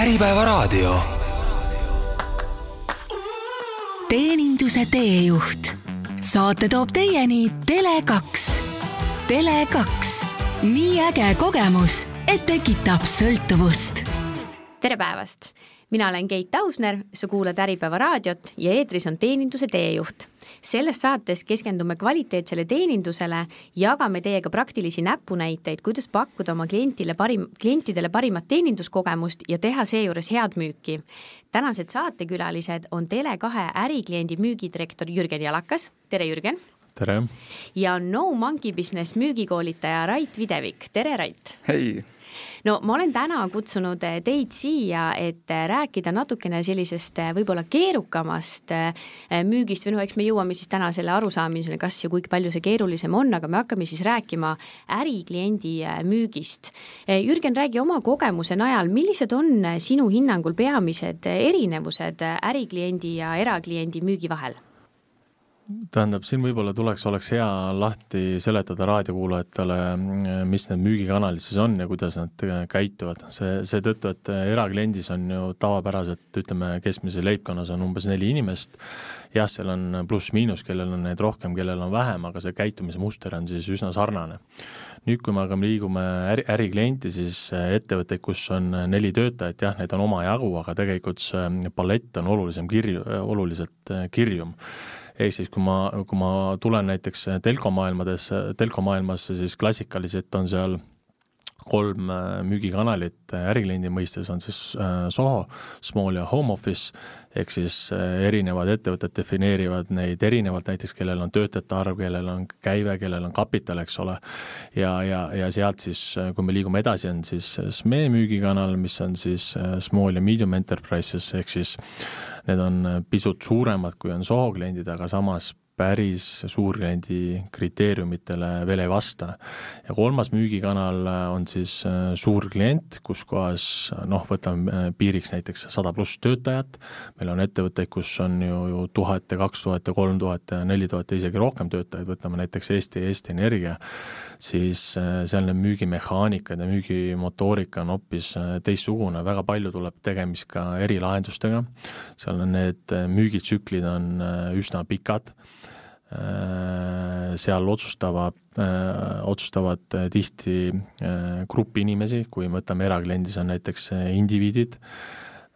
Äripäevaraadio. teeninduse teejuht. saate toob teieni Tele2. Tele2, nii äge kogemus, et tekitab sõltuvust. tere päevast! Mina olen Keit Ausner, sa kuulad Äripäeva raadiot ja eetris on teeninduse teejuht selles saates keskendume kvaliteetsele teenindusele, jagame teiega praktilisi näpunäiteid, kuidas pakkuda oma klientile parim, klientidele parimat teeninduskogemust ja teha seejuures head müüki. tänased saatekülalised on Tele2 ärikliendi müügidirektor Jürgen Jalakas, tere Jürgen! tere! ja No Monkey Business müügikoolitaja Rait Videvik, tere Rait! hei! No ma olen täna kutsunud eh, teid siia, et eh, rääkida natukene sellisest eh, võib-olla keerukamast müügist või noh, eks me jõuame siis täna selle arusaamisele, kas ja kui palju see keerulisem on, aga me hakkame siis rääkima ärikliendi müügist. Jürgen, räägi oma kogemuse najal, millised on sinu hinnangul peamised erinevused ärikliendi ja erakliendi müügi vahel? Tähendab, siin võib-olla tuleks, oleks hea lahti seletada raadiokuulajatele, mis need müügikanalid siis on ja kuidas nad käituvad. see, seetõttu, et erakliendis on ju tavapäraselt, ütleme, keskmises leibkonnas on umbes neli inimest, jah, seal on pluss-miinus, kellel on neid rohkem, kellel on vähem, aga see käitumise muster on siis üsna sarnane. nüüd, kui me aga liigume äri, äriklienti, siis ettevõtteid, kus on neli töötajat, jah, neid on omajagu, aga tegelikult see palett on olulisem kirju, oluliselt kirjum ehk siis kui ma, kui ma tulen näiteks telko maailmades, telko maailmasse, siis klassikaliselt on seal kolm äh, müügikanalit ärikliendi mõistes on siis äh, Soho, Small ja Home Office, ehk siis äh, erinevad ettevõtted defineerivad neid erinevalt, näiteks kellel on töötajate arv, kellel on käive, kellel on kapital, eks ole, ja, ja, ja sealt siis, kui me liigume edasi, on siis SME müügikanal, mis on siis Small ja Medium Enterprises, ehk siis need on pisut suuremad, kui on Soho kliendid, aga samas päris suurkliendi kriteeriumitele veel ei vasta. ja kolmas müügikanal on siis äh, suurklient, kus kohas noh, võtame äh, piiriks näiteks sada pluss töötajat, meil on ettevõtteid, kus on ju, ju tuhat ja kaks tuhat ja kolm tuhat ja neli tuhat ja isegi rohkem töötajaid, võtame näiteks Eesti, Eesti Energia, siis äh, seal need müügimehaanikad ja müügimotoorika on hoopis teistsugune, väga palju tuleb tegemist ka erilahendustega, seal on need müügitsüklid on üsna pikad. Äh, seal otsustavad, äh, otsustavad tihti äh, grupp inimesi, kui me võtame erakliendis, on näiteks indiviidid,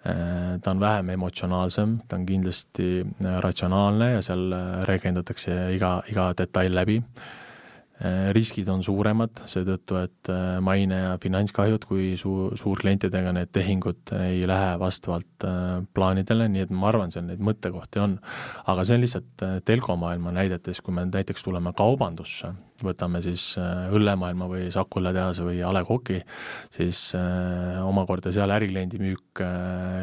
ta on vähem emotsionaalsem, ta on kindlasti ratsionaalne ja seal rehkendatakse iga, iga detail läbi. Äh, riskid on suuremad seetõttu, et äh, maine ja finantskahjud, kui suu-, suurklientidega need tehingud ei lähe vastavalt äh, plaanidele, nii et ma arvan, seal neid mõttekohti on. aga see on lihtsalt telkomaailma näidetes, kui me näiteks tuleme kaubandusse, võtame siis õllemaailma või Saku õlletehase või A Le Coq'i, siis omakorda seal ärikliendi müük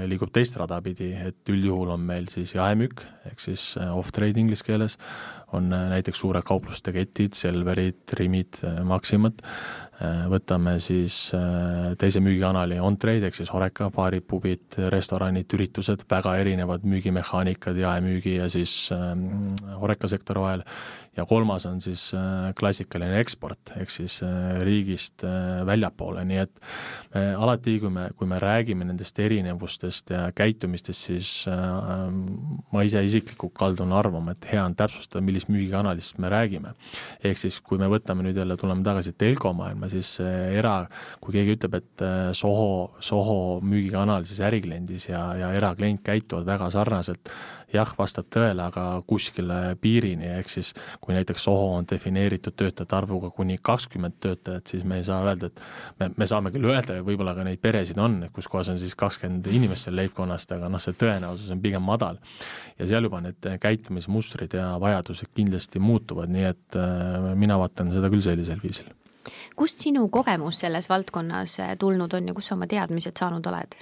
liigub teist rada pidi, et üldjuhul on meil siis jaemüük, ehk siis off-trade inglise keeles, on äh, näiteks suured kaupluste ketid, Selverid, Rimid, äh, Maximad, äh, võtame siis teise müügikanali on-trade ehk siis Horeca, baarid, pubid, restoranid, üritused, väga erinevad müügimehaanikad jaemüügi ja siis Horeca sektori vahel ja kolmas on siis äh, klassikaline eksport, ehk siis äh, riigist äh, väljapoole, nii et alati, kui me, kui me räägime nendest erinevustest ja käitumistest, siis ma ise isiklikult kaldun arvama, et hea on täpsustada, millist müügikanalist me räägime. ehk siis, kui me võtame nüüd jälle, tuleme tagasi telko maailma, siis era, kui keegi ütleb, et Soho, Soho müügikanal siis ärikliendis ja, ja eraklient käituvad väga sarnaselt, jah, vastab tõele, aga kuskile piirini, ehk siis kui näiteks Soho on defineeritud töötajate arvuga kuni kakskümmend töötajat, siis me ei saa öelda, et me, me saame küll öelda ja võib-olla ka neid peresid on, kus kohas on siis kakskümmend inimest seal leibkonnast, aga noh, see tõenäosus on pigem madal. ja seal juba need käitumismustrid ja vajadused kindlasti muutuvad, nii et äh, mina vaatan seda küll sellisel viisil. kust sinu kogemus selles valdkonnas tulnud on ja kus sa oma teadmised saanud oled?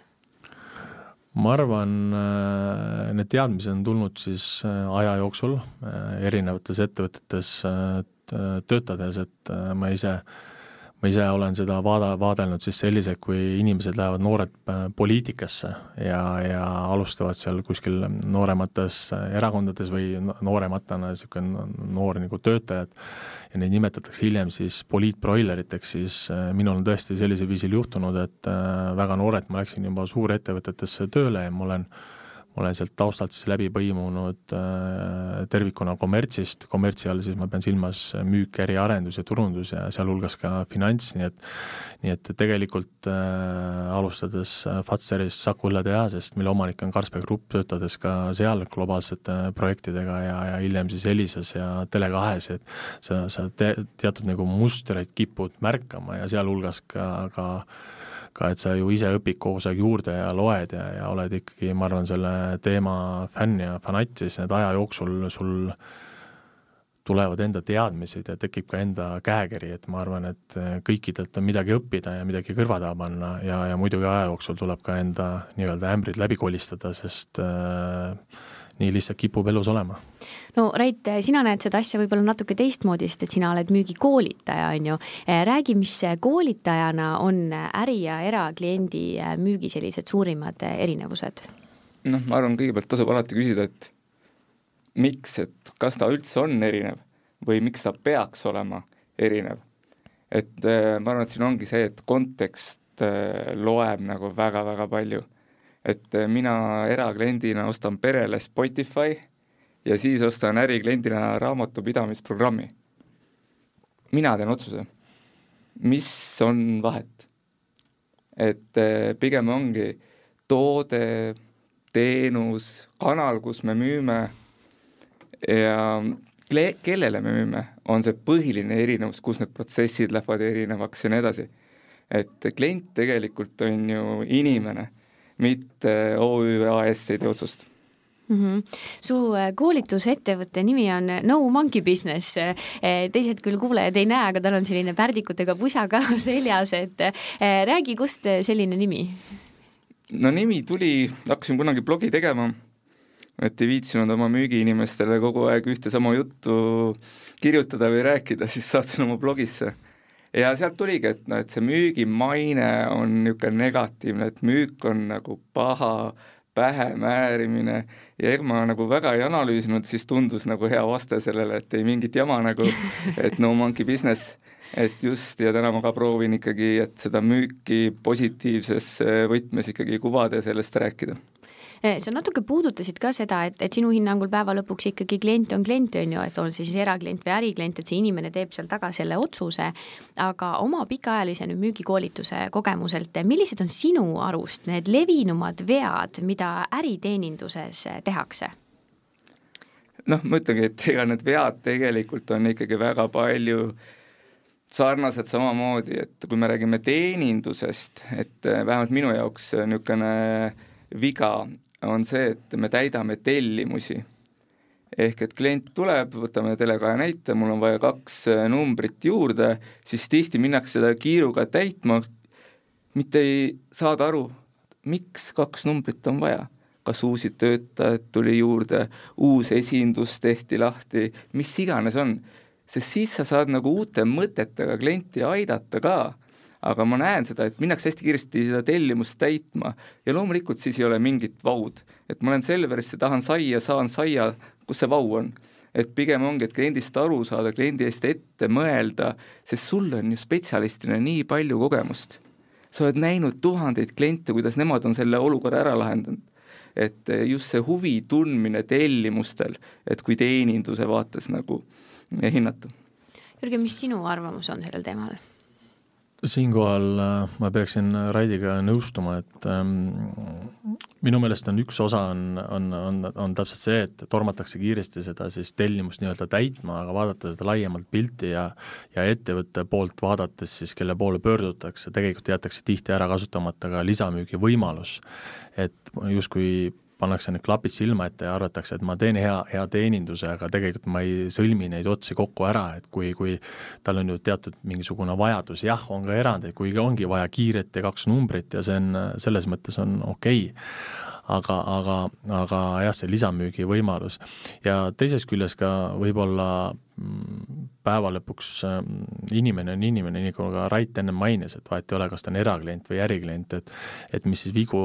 Ma arvan, äh, need teadmised on tulnud siis äh, aja jooksul äh, erinevates ettevõtetes töötades, et ma ise, ma ise olen seda vaada, vaadelnud siis selliselt, kui inimesed lähevad noored äh, poliitikasse ja, ja alustavad seal kuskil nooremates erakondades või noorematena niisugune noor nagu töötajad ja neid nimetatakse hiljem siis poliitbroileriteks, siis äh, minul on tõesti sellisel viisil juhtunud, et äh, väga noorelt ma läksin juba suurettevõtetesse tööle ja ma olen äh, olen sealt taustalt siis läbi põimunud äh, tervikuna kommertsist, kommertsi all siis ma pean silmas müük, äriarendus ja turundus ja sealhulgas ka finants, nii et nii et tegelikult äh, alustades Fatseris Saku õlletehasest, mille omanik on Carlsberg Grupp, töötades ka seal globaalsete projektidega ja, ja hiljem siis Elisas ja Tele2-s, et sa, sa te, teatud nagu mustreid kipud märkama ja sealhulgas ka, ka ka, et sa ju ise õpid kogu aeg juurde ja loed ja, ja oled ikkagi, ma arvan, selle teema fänn ja fanatt, siis need aja jooksul sul tulevad enda teadmised ja tekib ka enda käekiri, et ma arvan, et kõikidelt on midagi õppida ja midagi kõrva taha panna ja, ja muidugi aja jooksul tuleb ka enda nii-öelda ämbrid läbi kolistada, sest äh, nii lihtsalt kipub elus olema. no Rait, sina näed seda asja võib-olla natuke teistmoodi, sest et sina oled müügikoolitaja, on ju. räägi, mis koolitajana on äri- ja erakliendi müügi sellised suurimad erinevused? noh, ma arvan, kõigepealt tasub alati küsida, et miks, et kas ta üldse on erinev või miks ta peaks olema erinev. et äh, ma arvan, et siin ongi see, et kontekst äh, loeb nagu väga-väga palju et äh, mina erakliendina ostan perele Spotify ja siis ostan ärikliendina raamatupidamisprogrammi. mina teen otsuse, mis on vahet. et äh, pigem ongi toode, teenus, kanal, kus me müüme ja kellele me müüme, on see põhiline erinevus, kus need protsessid lähevad erinevaks ja nii edasi. et klient tegelikult on ju inimene mitte OÜ AS ei tee otsust mm. -hmm. su äh, koolitusettevõtte nimi on No Monkey Business. Äh, teised küll kuulajad ei näe, aga tal on selline pärdikutega pusa ka seljas, et äh, räägi, kust selline nimi? no nimi tuli, hakkasin kunagi blogi tegema, et ei viitsinud oma müügiinimestele kogu aeg ühte sama juttu kirjutada või rääkida, siis saatsin oma blogisse ja sealt tuligi, et noh, et see müügimaine on niisugune negatiivne, et müük on nagu paha, pähemäärimine ja ega ma nagu väga ei analüüsinud, siis tundus nagu hea vaste sellele, et ei mingit jama nagu, et no monkey business, et just, ja täna ma ka proovin ikkagi, et seda müüki positiivses võtmes ikkagi kuvada ja sellest rääkida sa natuke puudutasid ka seda, et, et sinu hinnangul päeva lõpuks ikkagi klient on klient, on ju, et on see siis eraklient või äriklient, et see inimene teeb seal taga selle otsuse, aga oma pikaajalise nüüd müügikoolituse kogemuselt, millised on sinu arust need levinumad vead, mida äriteeninduses tehakse? noh, ma ütlengi, et ega need vead tegelikult on ikkagi väga palju sarnased samamoodi, et kui me räägime teenindusest, et vähemalt minu jaoks niisugune viga on see, et me täidame tellimusi. ehk et klient tuleb, võtame Tele2 näite, mul on vaja kaks äh, numbrit juurde, siis tihti minnakse seda kiiruga täitma, mitte ei saada aru, miks kaks numbrit on vaja. Kas uusi töötajaid tuli juurde, uus esindus tehti lahti, mis iganes on, sest siis sa saad nagu uute mõtetega klienti aidata ka aga ma näen seda, et minnakse hästi kiiresti seda tellimust täitma ja loomulikult siis ei ole mingit vaud. et ma olen Selverisse, tahan saia, saan saia, kus see vau on. et pigem ongi, et kliendist aru saada, kliendi eest ette mõelda, sest sul on ju spetsialistina nii palju kogemust. sa oled näinud tuhandeid kliente, kuidas nemad on selle olukorra ära lahendanud et just see huvi tundmine tellimustel, et kui teeninduse vaates nagu hinnata. Jürgen, mis sinu arvamus on sellel teemal? Siinkohal äh, ma peaksin Raidiga nõustuma, et ähm, minu meelest on üks osa, on, on, on, on täpselt see, et tormatakse kiiresti seda siis tellimust nii-öelda täitma, aga vaadata seda laiemalt pilti ja ja ettevõtte poolt vaadates siis, kelle poole pöördutakse, tegelikult jäetakse tihti ära kasutamata ka lisamüügi võimalus. et justkui pannakse need klapid silma ette ja arvatakse, et ma teen hea, hea teeninduse, aga tegelikult ma ei sõlmi neid otsi kokku ära, et kui, kui tal on ju teatud mingisugune vajadus, jah, on ka erandeid, kui ongi vaja kiiret ja kaks numbrit ja see on, selles mõttes on okei okay aga, aga, aga jah, see lisamüügi võimalus. ja teisest küljest ka võib-olla päeva lõpuks ähm, inimene on inimene, nii nagu ka Rait enne mainis, et vahet ei ole, kas ta on eraklient või äriklient, et et mis siis vigu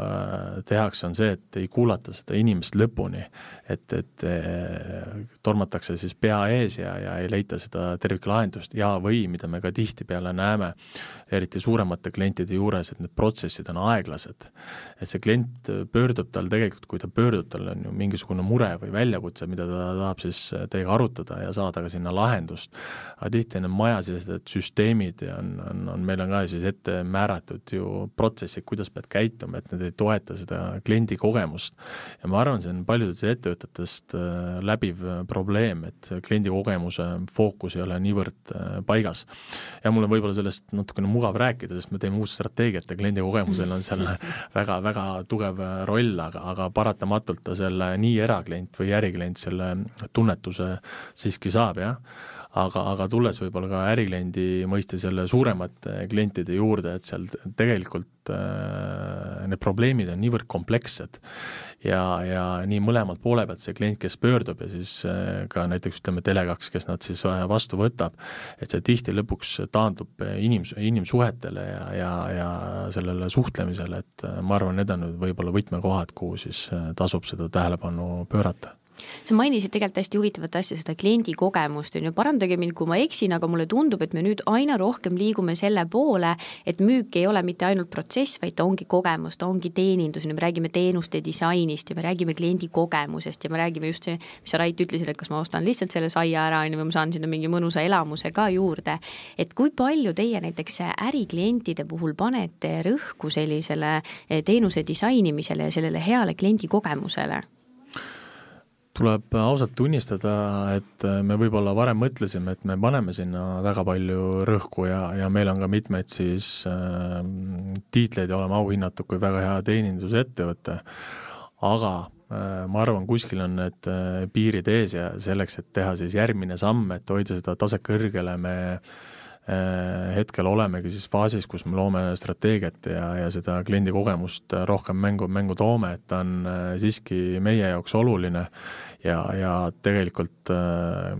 äh, tehakse, on see, et ei kuulata seda inimest lõpuni. et, et äh, tormatakse siis pea ees ja, ja ei leita seda terviklahendust ja või mida me ka tihtipeale näeme, eriti suuremate klientide juures, et need protsessid on aeglased. et see klient pöördub tal tegelikult, kui ta pöördub, tal on ju mingisugune mure või väljakutse, mida ta tahab siis teiega arutada ja saada ka sinna lahendust. aga tihti on majasisesed süsteemid on, on, on, meil on ka siis ette määratud ju protsessid, kuidas pead käituma, et need ei toeta seda kliendi kogemust. ja ma arvan, see on paljudes ettevõtetest äh, läbiv probleem, et kliendi kogemuse fookus ei ole niivõrd äh, paigas. ja mul on võib-olla sellest natukene mugav rääkida, sest me teeme uut strateegiat ja kliendi kogemusel on seal väga, väga tugev roll, aga, aga paratamatult ta selle nii eraklient või äriklient selle tunnetuse siiski saab, jah. Aga, aga tulles võib-olla ka ärikliendi mõistes jälle suuremate klientide juurde, et seal tegelikult äh, need probleemid on niivõrd komplekssed ja, ja nii mõlemalt poole pealt see klient, kes pöördub ja siis äh, ka näiteks ütleme, Tele2, kes nad siis äh, vastu võtab, et see tihti lõpuks taandub inims-, inimsuhetele ja, ja, ja sellele suhtlemisele, et äh, ma arvan, need on nüüd võib-olla võtmekohad, kuhu siis äh, tasub seda tähelepanu pöörata sa mainisid tegelikult hästi huvitavat asja, seda kliendi kogemust, on ju, parandage mind, kui ma eksin, aga mulle tundub, et me nüüd aina rohkem liigume selle poole, et müük ei ole mitte ainult protsess, vaid ta ongi kogemus, ta ongi teenindus, me räägime teenuste disainist ja me räägime kliendi kogemusest ja me räägime just see, mis sa, Rait, ütlesid, et kas ma ostan lihtsalt selle saia ära, on ju, või ma saan sinna mingi mõnusa elamuse ka juurde. et kui palju teie näiteks äriklientide puhul panete rõhku sellisele teenuse disainimisele ja sellele heale kliendi kogemusele? Tuleb ausalt tunnistada, et me võib-olla varem mõtlesime, et me paneme sinna väga palju rõhku ja, ja meil on ka mitmeid siis äh, tiitleid ja oleme auhinnatud kui väga hea teenindusettevõte, aga äh, ma arvan, kuskil on need äh, piirid ees ja selleks, et teha siis järgmine samm, et hoida seda taset kõrgele, me äh, Äh, hetkel olemegi siis faasis, kus me loome strateegiat ja, ja seda kliendi kogemust rohkem mängu, mängu toome, et ta on äh, siiski meie jaoks oluline. Ja, ja tegelikult äh,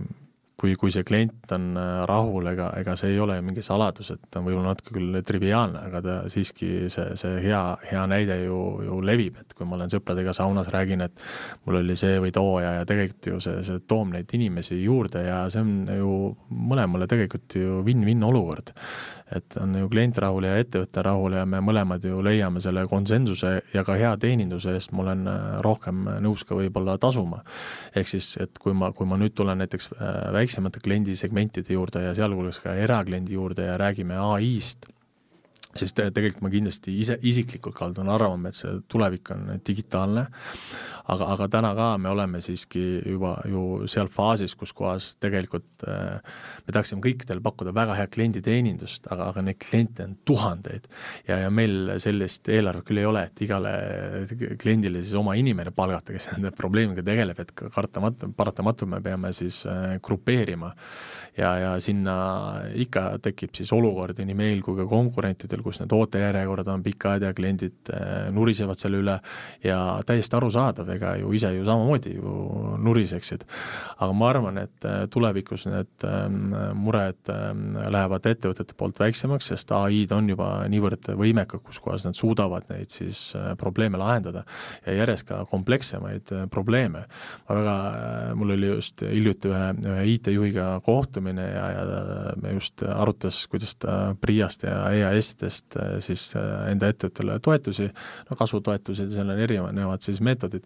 kui, kui see klient on äh, rahul, ega, ega see ei ole mingi saladus, et ta on võib-olla natuke küll triviaalne, aga ta siiski, see, see hea, hea näide ju, ju levib, et kui ma olen sõpradega saunas, räägin, et mul oli see või too ja, ja tegelikult ju see, see toob neid inimesi juurde ja see on ju mõlemale tegelikult ju win-win olukord et on ju klient rahul ja ettevõte rahul ja me mõlemad ju leiame selle konsensuse ja ka hea teeninduse eest ma olen äh, rohkem nõus ka võib-olla tasuma. ehk siis, et kui ma, kui ma nüüd tulen näiteks äh, väiksemate kliendisegmentide juurde ja sealhulgas ka erakliendi juurde ja räägime ai-st, siis te, tegelikult ma kindlasti ise, isiklikult kaldun arvama, et see tulevik on digitaalne, aga, aga täna ka me oleme siiski juba ju seal faasis, kus kohas tegelikult äh, me tahaksime kõikidele pakkuda väga head klienditeenindust, aga, aga neid kliente on tuhandeid. ja, ja meil sellist eelarvet küll ei ole, et igale kliendile siis oma inimene palgata, kes nende probleemiga tegeleb, et kartamatu, paratamatult me peame siis äh, grupeerima. ja, ja sinna ikka tekib siis olukordi nii meil kui ka konkurentidel, kus need ootejärjekorrad on pikad ja kliendid äh, nurisevad selle üle ja täiesti arusaadav, ega ju ise ju samamoodi ju nuriseksid. aga ma arvan, et äh, tulevikus need ähm, mured ähm, lähevad ettevõtete poolt väiksemaks, sest ai-d on juba niivõrd võimekad, kus kohas nad suudavad neid siis äh, probleeme lahendada ja järjest ka komplekssemaid äh, probleeme. ma väga, mul oli just hiljuti ühe, ühe IT-juhiga kohtumine ja, ja me just arutas, kuidas ta PRIA-st ja EAS-idest siis enda ettevõttele toetusi, no kasvutoetused ja seal on erinevad siis meetodid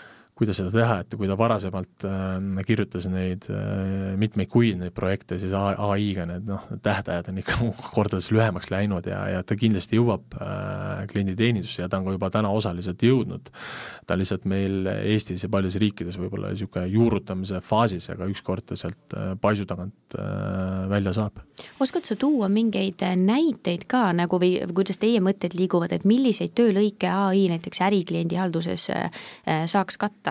kuidas seda teha, et kui ta varasemalt äh, kirjutas neid äh, mitmeid kuid, neid projekte, siis ai-ga need noh, tähtajad on ikka kordades lühemaks läinud ja, ja ta kindlasti jõuab äh, klienditeenindusse ja ta on ka juba täna osaliselt jõudnud. ta lihtsalt meil Eestis ja paljudes riikides võib-olla niisugune juurutamise faasis, aga ükskord ta sealt äh, paisu tagant äh, välja saab. oskad sa tuua mingeid näiteid ka nagu või kuidas teie mõtted liiguvad, et milliseid töölõike ai näiteks ärikliendi halduses äh, saaks katta?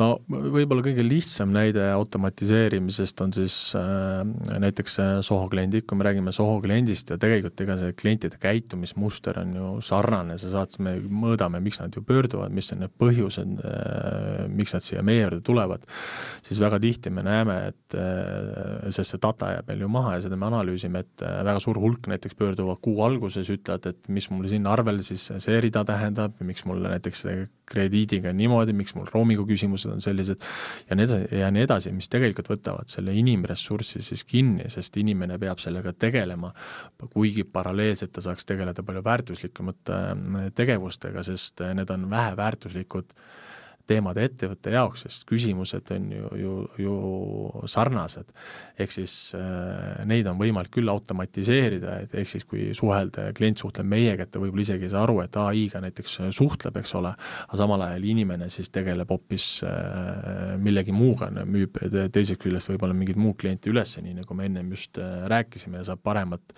no võib-olla kõige lihtsam näide automatiseerimisest on siis äh, näiteks äh, Soho kliendid, kui me räägime Soho kliendist ja tegelikult ega see klientide käitumismuster on ju sarnane, sa saad, me mõõdame, miks nad ju pöörduvad, mis on need põhjused äh,, miks nad siia meie juurde tulevad, siis väga tihti me näeme, et äh, sest see data jääb meil ju maha ja seda me analüüsime, et äh, väga suur hulk näiteks pöörduvad kuu alguses, ütlevad, et mis mul siin arvel siis see rida tähendab, miks mul näiteks krediidiga niimoodi, miks mul roomingu küsimused on sellised ja nii edasi, ja nii edasi, mis tegelikult võtavad selle inimressurssi siis kinni, sest inimene peab sellega tegelema, kuigi paralleelselt ta saaks tegeleda palju väärtuslikumate tegevustega, sest need on väheväärtuslikud äh, teemad ettevõtte jaoks, sest küsimused on ju, ju, ju sarnased. ehk siis äh, neid on võimalik küll automatiseerida, et ehk siis kui suhelda ja klient suhtleb meiega, et ta võib-olla isegi ei saa aru, et ai-ga näiteks suhtleb, eks ole, aga samal ajal inimene siis tegeleb hoopis äh, millegi muuga, müüb teisest küljest võib-olla mingit muud klienti üles, nii nagu me ennem just äh, rääkisime, ja saab paremat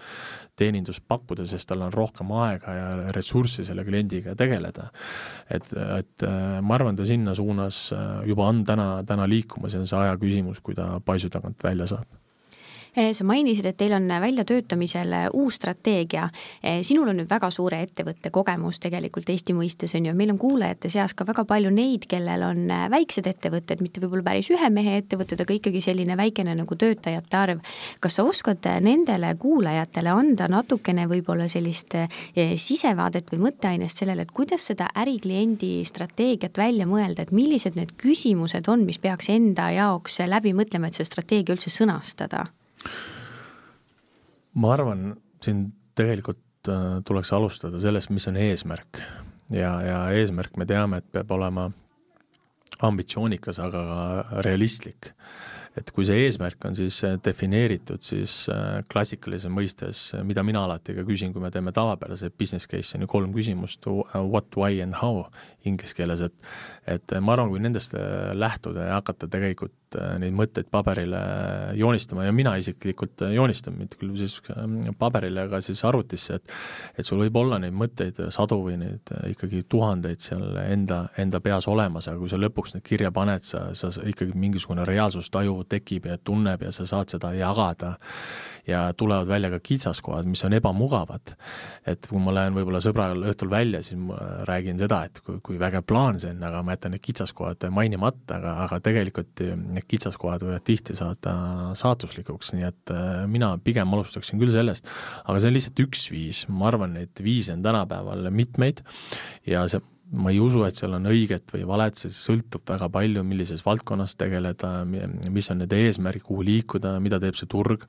teenindust pakkuda, sest tal on rohkem aega ja ressurssi selle kliendiga tegeleda. et, et äh, ma arvan, ta siin sinna suunas äh, juba on täna, täna liikumas ja on see aja küsimus, kui ta paisu tagant välja saab sa mainisid, et teil on väljatöötamisel eh, uus strateegia. Eh, sinul on nüüd väga suure ettevõtte kogemus tegelikult Eesti mõistes, on ju, meil on kuulajate seas ka väga palju neid, kellel on väiksed ettevõtted, mitte võib-olla päris ühe mehe ettevõtted, aga ikkagi selline väikene nagu töötajate arv. kas sa oskad nendele kuulajatele anda natukene võib-olla sellist sisevaadet või mõtteainest sellele, et kuidas seda ärikliendi strateegiat välja mõelda, et millised need küsimused on, mis peaks enda jaoks läbi mõtlema, et see strateegia üldse sõnastada? Ma arvan, siin tegelikult äh, tuleks alustada sellest, mis on eesmärk. ja, ja eesmärk me teame, et peab olema ambitsioonikas, aga ka realistlik. et kui see eesmärk on siis äh, defineeritud, siis äh, klassikalises mõistes, mida mina alati ka küsin, kui me teeme tavapärase business case, on ju kolm küsimust, what, why and how inglise keeles, et et ma arvan, kui nendest lähtuda ja hakata tegelikult neid mõtteid paberile joonistama ja mina isiklikult äh, joonistan, mitte küll siis ähm, paberile, aga siis arvutisse, et et sul võib olla neid mõtteid sadu või neid äh, ikkagi tuhandeid seal enda, enda peas olemas, aga kui sa lõpuks need kirja paned, sa, sa ikkagi mingisugune reaalsustaju tekib ja tunneb ja sa saad seda jagada ja tulevad välja ka kitsaskohad, mis on ebamugavad. et kui ma lähen võib-olla sõbraga õhtul välja, siis ma räägin seda, et kui, kui vägev plaan see on, aga ma jätan need kitsaskohad mainimata, aga, aga tegelikult need kitsaskohad võivad tihti saada saatuslikuks, nii et äh, mina pigem alustaksin küll sellest, aga see on lihtsalt üks viis, ma arvan, neid viise on tänapäeval mitmeid ja see ma ei usu, et seal on õiget või valet, see sõltub väga palju, millises valdkonnas tegeleda, mis on need eesmärgid, kuhu liikuda, mida teeb see turg,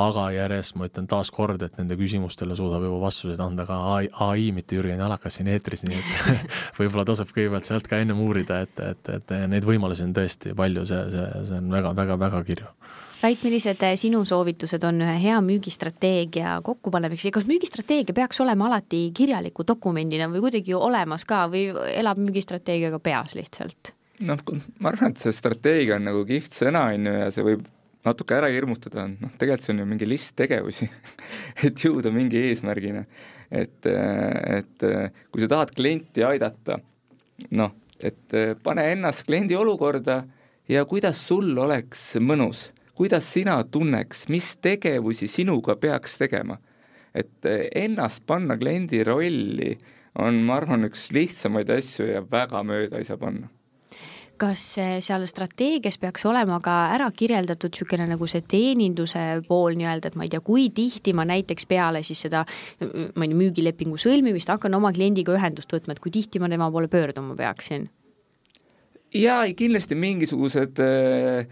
aga järjest ma ütlen taaskord, et nende küsimustele suudab juba vastuseid anda ka ai, ai, mitte Jürgen Jalakas siin eetris, nii et võib-olla tasub kõigepealt sealt ka ennem uurida, et, et, et neid võimalusi on tõesti palju, see, see, see on väga-väga-väga kirju Rait, millised eh, sinu soovitused on ühe hea müügistrateegia kokkupanemiseks ja kas müügistrateegia peaks olema alati kirjaliku dokumendina või kuidagi olemas ka või elab müügistrateegiaga peas lihtsalt? noh, ma arvan, et see strateegia on nagu kihvt sõna, on ju, ja see võib natuke ära hirmutada, noh, tegelikult see on ju mingi list tegevusi et jõuda mingi eesmärgini. et, et kui sa tahad klienti aidata, noh, et pane ennast kliendi olukorda ja kuidas sul oleks mõnus kuidas sina tunneks, mis tegevusi sinuga peaks tegema? et eh, ennast panna kliendi rolli on, ma arvan, üks lihtsamaid asju ja väga mööda ei saa panna kas eh, seal strateegias peaks olema ka ära kirjeldatud niisugune nagu see teeninduse pool nii-öelda, et ma ei tea, kui tihti ma näiteks peale siis seda ma ei tea, müügilepingu sõlmimist hakkan oma kliendiga ühendust võtma, et kui tihti ma tema poole pöörduma peaksin? jaa, kindlasti mingisugused äh,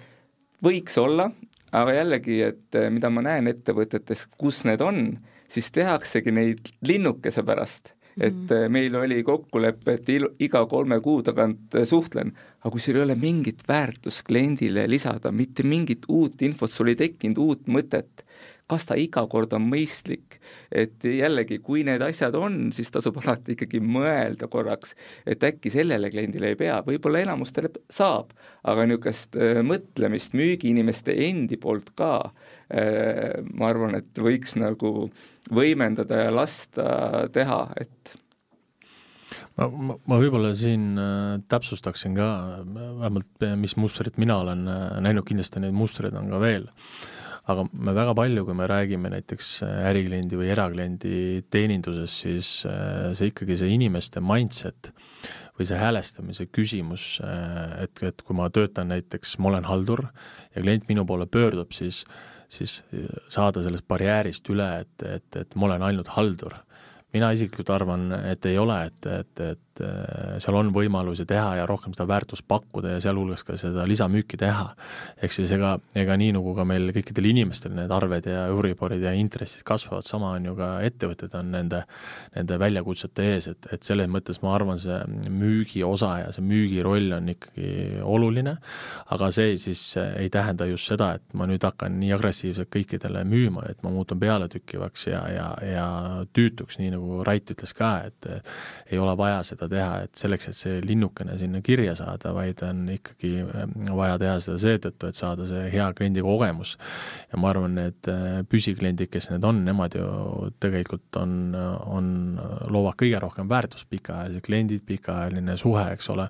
võiks olla, aga jällegi, et eh, mida ma näen ettevõtetes, kus need on, siis tehaksegi neid linnukese pärast. Et mm meil oli kokkulepe, et il, iga kolme kuu tagant eh, suhtlen, aga kui sul ei ole mingit väärtust kliendile lisada, mitte mingit uut infot, sul ei tekkinud uut mõtet, kas ta iga kord on mõistlik, et jällegi, kui need asjad on, siis tasub alati ikkagi mõelda korraks, et äkki sellele kliendile ei pea, võib-olla enamustele saab, aga niisugust äh, mõtlemist müügiinimeste endi poolt ka äh, ma arvan, et võiks nagu võimendada ja lasta teha, et ma, ma, ma võib-olla siin äh, täpsustaksin ka vähemalt, mis mustrit mina olen näinud, kindlasti neid mustreid on ka veel, aga me väga palju, kui me räägime näiteks ärikliendi või erakliendi teeninduses, siis see ikkagi see inimeste mindset või see häälestamise küsimus, et, et kui ma töötan näiteks, ma olen haldur ja klient minu poole pöördub, siis siis saada sellest barjäärist üle, et, et, et ma olen ainult haldur. Mina isiklikult arvan, et ei ole, et, et, et äh, seal on võimalusi teha ja rohkem seda väärtust pakkuda ja sealhulgas ka seda lisamüüki teha. ehk siis ega, ega nii, nagu ka meil kõikidel inimestel need arved ja Euriborid ja intressid kasvavad, sama on ju ka ettevõtted on nende, nende väljakutsete ees, et, et selles mõttes ma arvan, see müügi osa ja see müügiroll on ikkagi oluline, aga see siis ei tähenda just seda, et ma nüüd hakkan nii agressiivselt kõikidele müüma, et ma muutun pealetükkivaks ja, ja, ja tüütuks, nii nagu Rait ütles ka, et ei ole vaja seda teha, et selleks, et see linnukene sinna kirja saada, vaid on ikkagi ähm, vaja teha seda seetõttu, et saada see hea kliendi kogemus. ja ma arvan, need äh, püsikliendid, kes need on, nemad ju tegelikult on, on, loovad kõige rohkem väärtust, pikaajalised kliendid, pikaajaline suhe, eks ole,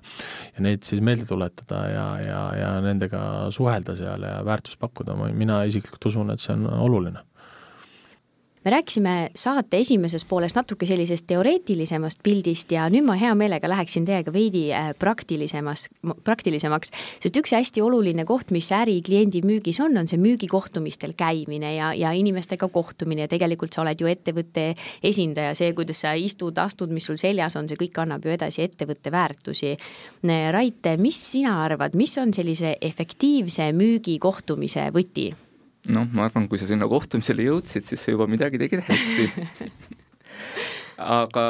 ja neid siis meelde tuletada ja, ja, ja nendega suhelda seal ja väärtust pakkuda, mina isiklikult usun, et see on oluline me rääkisime saate esimeses pooles natuke sellisest teoreetilisemast pildist ja nüüd ma hea meelega läheksin teiega veidi äh, praktilisemast, praktilisemaks, sest üks hästi oluline koht, mis ärikliendi müügis on, on see müügikohtumistel käimine ja, ja inimestega kohtumine ja tegelikult sa oled ju ettevõtte esindaja, see, kuidas sa istud, astud, mis sul seljas on, see kõik annab ju edasi ettevõtte väärtusi. Rait, mis sina arvad, mis on sellise efektiivse müügikohtumise võti? Noh, ma arvan, kui sa sinna kohtumisele jõudsid, siis sa juba midagi tegid hästi. Aga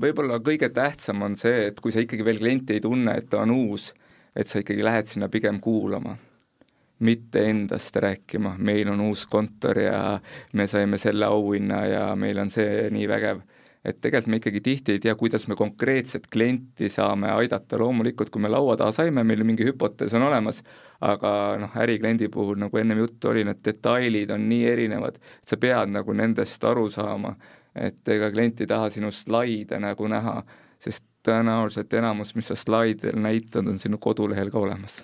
võib-olla kõige tähtsam on see, et kui sa ikkagi veel klienti ei tunne, et ta on uus, et sa ikkagi lähed sinna pigem kuulama, mitte endast rääkima, meil on uus kontor ja me saime selle auhinna ja meil on see nii vägev et tegelikult me ikkagi tihti ei tea, kuidas me konkreetset klienti saame aidata, loomulikult kui me laua taha saime, meil mingi hüpotees on olemas, aga noh, ärikliendi puhul, nagu ennem juttu oli, need detailid on nii erinevad, et sa pead nagu nendest aru saama, et ega klient ei taha sinu slaide nagu näha, sest tõenäoliselt enamus, mis sa slaididel näitad, on sinu kodulehel ka olemas.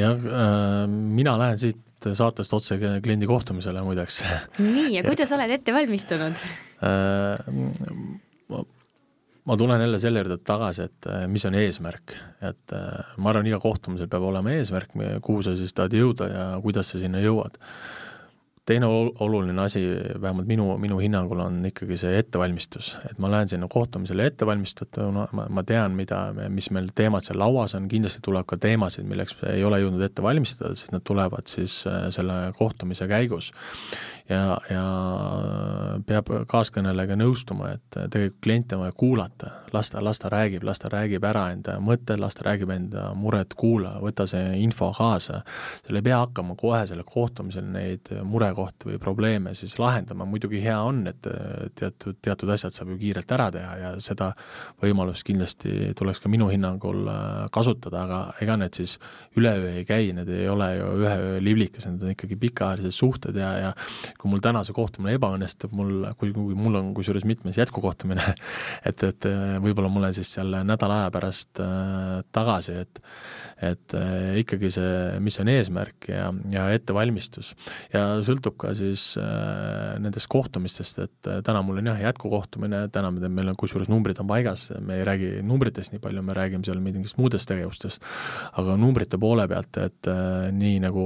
Jah äh,, mina lähen siit saatest otse kliendi kohtumisele muideks. nii, ja kuidas oled ette valmistunud äh,? ma, tulen jälle selle juurde tagasi, et äh, mis on eesmärk, et äh, ma arvan, iga kohtumisel peab olema eesmärk, kuhu sa siis tahad jõuda ja kuidas sa sinna jõuad teine oluline asi, vähemalt minu, minu hinnangul, on ikkagi see ettevalmistus, et ma lähen sinna kohtumisele ettevalmistatuna, ma, ma tean, mida, mis meil teemad seal lauas on, kindlasti tuleb ka teemasid, milleks ei ole jõudnud ette valmistada, sest need tulevad siis äh, selle kohtumise käigus. ja, ja peab kaaskõnelejaga nõustuma, et tegelikult kliente on vaja kuulata, las ta, las ta räägib, las ta räägib ära enda mõtted, las ta räägib enda muret, kuula, võta see info kaasa, seal ei pea hakkama kohe sellel kohtumisel neid mure murekohti või probleeme siis lahendama, muidugi hea on, et teatud, teatud asjad saab ju kiirelt ära teha ja seda võimalust kindlasti tuleks ka minu hinnangul äh, kasutada, aga ega need siis üleöö ei käi, need ei ole ju ühe öö liblikas, need on ikkagi pikaajalised suhted ja, ja kui mul täna see kohtumine ebaõnnestub, mul, kui, kui mul on kusjuures mitmes jätkukohtumine, et, et äh, võib-olla ma olen siis seal nädala aja pärast äh, tagasi, et et äh, ikkagi see, mis on eesmärk ja, ja ettevalmistus. ja sõltub ka siis äh, nendest kohtumistest, et äh, täna mul on jah, jätkukohtumine, täna me teeme, meil on kusjuures numbrid on paigas, me ei räägi numbritest nii palju, me räägime seal mingitest muudest tegevustest, aga numbrite poole pealt, et äh, nii nagu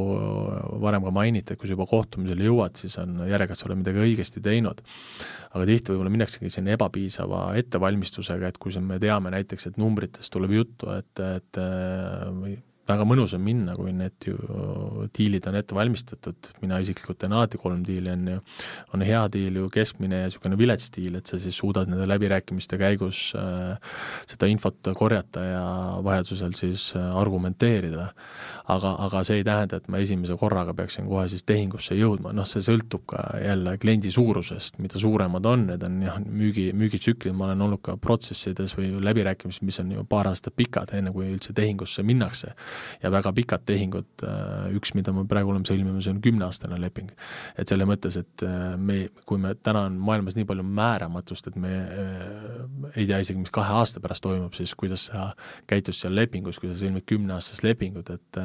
varem ka mainiti, et kui sa juba kohtumisele jõuad, siis on järjega, et sa oled midagi õigesti teinud. aga tihti võib-olla minnaksegi sinna ebapiisava ettevalmistusega, et kui me teame näiteks, et numbritest tuleb juttu, et, et väga mõnus on minna, kui need ju diilid on ette valmistatud, mina isiklikult teen alati kolm diili, on ju, on hea diil ju, keskmine ja niisugune vilets diil, et sa siis suudad nende läbirääkimiste käigus äh, seda infot korjata ja vajadusel siis äh, argumenteerida. aga, aga see ei tähenda, et ma esimese korraga peaksin kohe siis tehingusse jõudma, noh, see sõltub ka jälle kliendi suurusest, mida suuremad on, need on jah, müügi, müügitsüklid, ma olen olnud ka protsessides või läbirääkimistes, mis on ju paar aastat pikad, enne kui üldse tehingusse minnakse ja väga pikad tehingud, äh, üks, mida me praegu oleme sõlmimas, on kümneaastane leping. et selle mõttes, et äh, me, kui me, täna on maailmas nii palju määramatust, et me äh, ei tea isegi, mis kahe aasta pärast toimub, siis kuidas sa käitud seal lepingus, kui sa sõlmid kümneaastast lepingut, et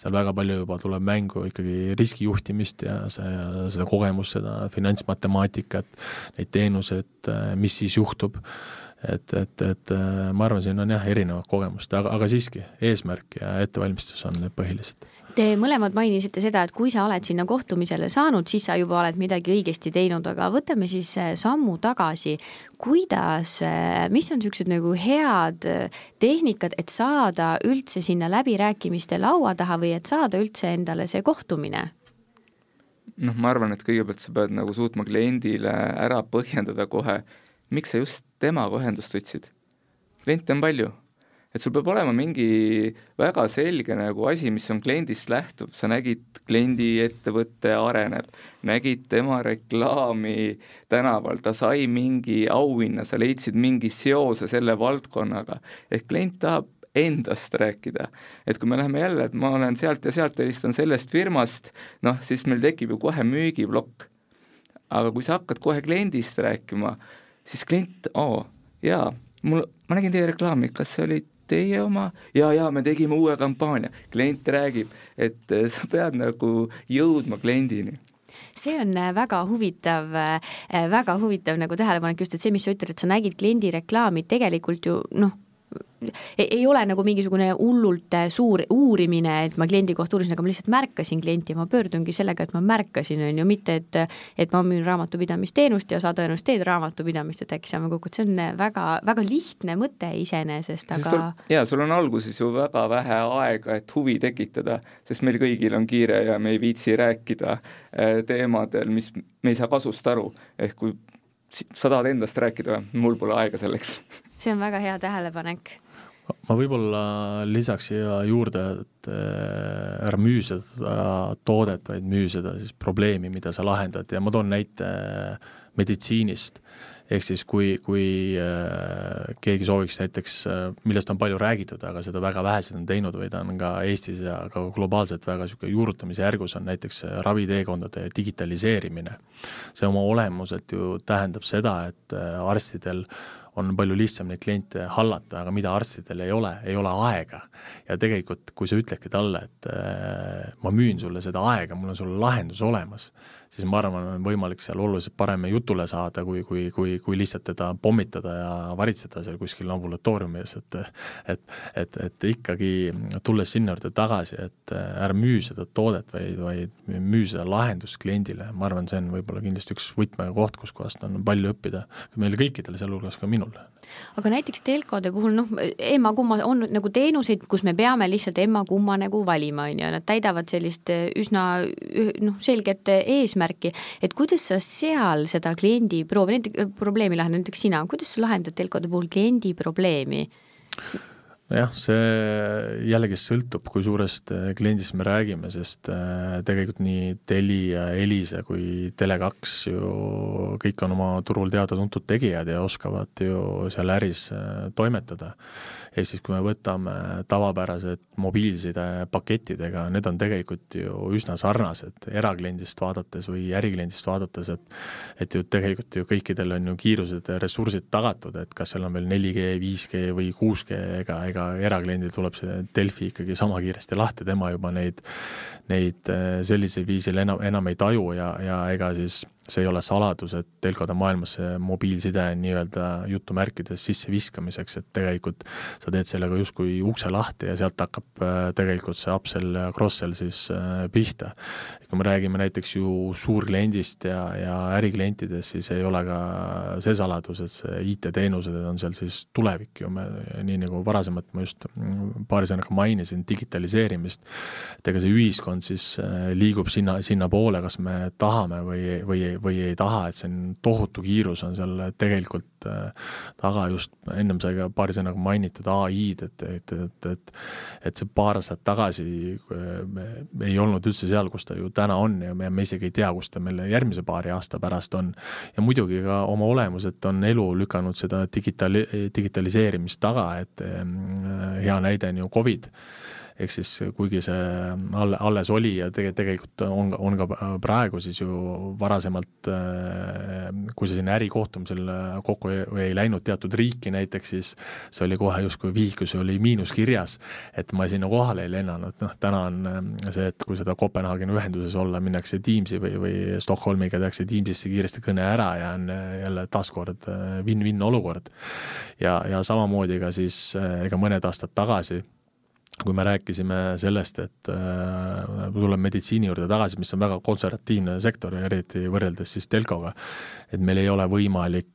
seal väga palju juba tuleb mängu ikkagi riskijuhtimist ja see, seda kogemust, seda finantsmatemaatikat, neid teenuseid, mis siis juhtub, et, et, et ma arvan, siin on jah, erinevad kogemused, aga, aga siiski, eesmärk ja ettevalmistus on need põhilised Te mõlemad mainisite seda, et kui sa oled sinna kohtumisele saanud, siis sa juba oled midagi õigesti teinud, aga võtame siis äh, sammu tagasi. kuidas, äh, mis on niisugused nagu head äh, tehnikad, et saada üldse sinna läbirääkimiste laua taha või et saada üldse endale see kohtumine? noh, ma arvan, et kõigepealt sa pead nagu suutma kliendile ära põhjendada kohe, miks sa just temaga ühendust võtsid. kliente on palju et sul peab olema mingi väga selge nagu asi, mis on kliendist lähtub, sa nägid, kliendi ettevõte areneb, nägid tema reklaami tänaval, ta sai mingi auhinna, sa leidsid mingi seose selle valdkonnaga, ehk klient tahab endast rääkida. et kui me läheme jälle, et ma olen sealt ja sealt, helistan sellest firmast, noh, siis meil tekib ju kohe müügiplokk. aga kui sa hakkad kohe kliendist rääkima, siis klient, oo, jaa, mul, ma nägin teie reklaami, kas see oli teie oma? Ja, ja me tegime uue kampaania, klient räägib, et äh, sa pead nagu jõudma kliendini. See on äh, väga huvitav, äh, väga huvitav nagu tähelepanek just, et see, mis sa ütled, et sa nägid kliendi reklaami, tegelikult ju noh, ei ole nagu mingisugune hullult äh, suur uurimine, et ma kliendi kohta uurisin, aga ma lihtsalt märkasin klienti ja ma pöördungi sellega, et ma märkasin, on ju, mitte et et ma müün raamatupidamisteenust ja sa tõenäoliselt teed raamatupidamist, et äkki saame kokku, et see on äh, väga, väga lihtne mõte iseenesest, aga jaa, sul on alguses ju väga vähe aega, et huvi tekitada, sest meil kõigil on kiire ja me ei viitsi rääkida äh, teemadel, mis me ei saa kasust aru, ehk kui sa tahad endast rääkida, mul pole aega selleks. see on väga hea tähelepanek ma võib-olla lisaks siia juurde, et äh, ära müü seda toodet, vaid müü seda siis probleemi, mida sa lahendad ja ma toon näite meditsiinist. ehk siis kui, kui äh, keegi sooviks näiteks, äh, millest on palju räägitud, aga seda väga vähesed on teinud või ta on ka Eestis ja ka globaalselt väga niisugune juurutamise järgus, on näiteks raviteekondade digitaliseerimine. see oma olemuselt ju tähendab seda, et arstidel on palju lihtsam neid kliente hallata, aga mida arstidel ei ole, ei ole aega. ja tegelikult, kui sa ütledki talle, et äh, ma müün sulle seda aega, mul on sulle lahendus olemas, siis ma arvan, on võimalik seal oluliselt parem jutule saada, kui, kui, kui, kui lihtsalt teda pommitada ja varitseda seal kuskil ambulatooriumi ees, et et, et, et ikkagi tulles sinna juurde tagasi, et ära müü seda toodet, vaid, vaid müü seda lahendust kliendile, ma arvan, see on võib-olla kindlasti üks võtmekoht, kus kohast on palju õppida meile kõikidele, sealhulgas ka minul aga näiteks telkode puhul noh, emma-kumma on nagu teenuseid, kus me peame lihtsalt emma-kumma nagu valima, on ju, nad täidavad sellist üsna noh, selget eesmärki, eesmärki, et kuidas sa seal seda kliendi proovi, probleemi lahendad, näiteks sina, kuidas sa lahendad telkode puhul kliendi probleemi? nojah, see jällegi sõltub, kui suurest äh, kliendist me räägime, sest äh, tegelikult nii Telia, Elisa kui Tele2 ju kõik on oma turul teada-tuntud tegijad ja oskavad ju seal äris äh, toimetada ehk siis kui me võtame tavapärased mobiilsidepaketidega, need on tegelikult ju üsna sarnased erakliendist vaadates või ärikliendist vaadates, et et ju tegelikult ju kõikidel on ju kiirused ja ressursid tagatud, et kas seal on veel 4G, 5G või 6G, ega, ega erakliendil tuleb see Delfi ikkagi sama kiiresti lahti, tema juba neid, neid eh, sellisel viisil enam, enam ei taju ja, ja ega siis see ei ole saladus, et telkode maailmas see mobiilside nii-öelda jutumärkides sisseviskamiseks, et tegelikult sa teed sellega justkui ukse lahti ja sealt hakkab äh, tegelikult see upsell ja cross-sell siis äh, pihta. kui me räägime näiteks ju suurkliendist ja, ja äriklientidest, siis ei ole ka see saladus, et see IT-teenused on seal siis tulevik ju, me nii nagu varasemalt ma just paari sõnaga mainisin, digitaliseerimist, et ega see ühiskond siis äh, liigub sinna, sinnapoole, kas me tahame või, või või ei taha, et see on tohutu kiirus on seal tegelikult äh, taga just, ennem sai ka paari sõnaga mainitud ai-d, et, et, et, et et see paar aastat tagasi äh, ei olnud üldse seal, kus ta ju täna on ja me, me isegi ei tea, kus ta meil järgmise paari aasta pärast on. ja muidugi ka oma olemuselt on elu lükanud seda digitali-, digitaliseerimist taga, et äh, hea näide on ju Covid ehk siis kuigi see alle, alles oli ja tege-, tegelikult on, on ka praegu siis ju varasemalt, kui sa sinna ärikohtumisel kokku ei, ei läinud teatud riiki näiteks, siis see oli kohe justkui vihkus oli miinus kirjas, et ma sinna kohale ei lennanud, noh täna on see, et kui seda Kopenhaageni ühenduses olla, minnakse Teamsi või, või Stockholmiga tehakse Teamsisse kiiresti kõne ära ja on jälle taaskord win-win olukord. ja, ja samamoodi ka siis ega mõned aastad tagasi kui me rääkisime sellest, et äh, tuleme meditsiini juurde tagasi, mis on väga konservatiivne sektor, eriti võrreldes siis telkoga, et meil ei ole võimalik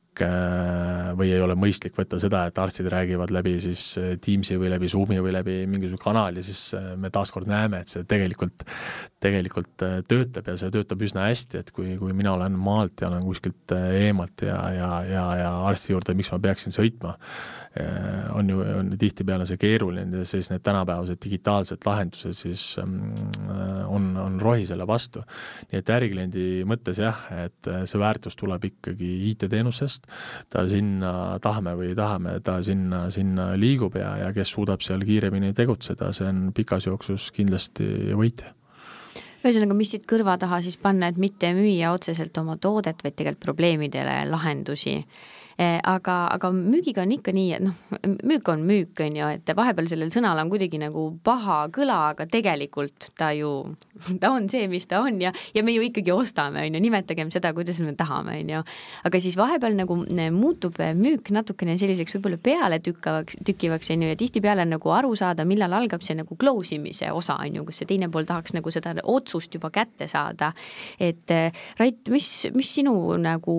või ei ole mõistlik võtta seda, et arstid räägivad läbi siis äh, Teamsi või läbi Zoomi või läbi mingisuguse kanali, siis äh, me taaskord näeme, et see tegelikult, tegelikult töötab ja see töötab üsna hästi, et kui, kui mina olen maalt ja olen kuskilt eemalt ja, ja, ja, ja arsti juurde, miks ma peaksin sõitma, Äh, on ju, on tihtipeale see keeruline, siis need tänapäevased digitaalsed lahendused siis mm, on, on rohi selle vastu. nii et ärikliendi mõttes jah, et see väärtus tuleb ikkagi IT-teenusest, ta sinna tahame või ei tahame, ta sinna, sinna liigub ja, ja kes suudab seal kiiremini tegutseda, see on pikas jooksus kindlasti võitja. Ühesõnaga, mis siit kõrva taha siis panna, et mitte müüa otseselt oma toodet, vaid tegelikult probleemidele lahendusi aga, aga müügiga on ikka nii, et noh, müük on müük, on ju, et vahepeal sellel sõnal on kuidagi nagu paha kõla, aga tegelikult ta ju, ta on see, mis ta on ja, ja me ju ikkagi ostame, on ju, nimetagem seda, kuidas me tahame, on ju. aga siis vahepeal nagu eh, muutub müük natukene selliseks võib-olla pealetükkavaks, tükivaks, on ju, ja tihtipeale on nagu aru saada, millal algab see nagu close imise osa, on ju, kus see teine pool tahaks nagu seda otsust juba kätte saada. et eh, Rait, mis, mis sinu nagu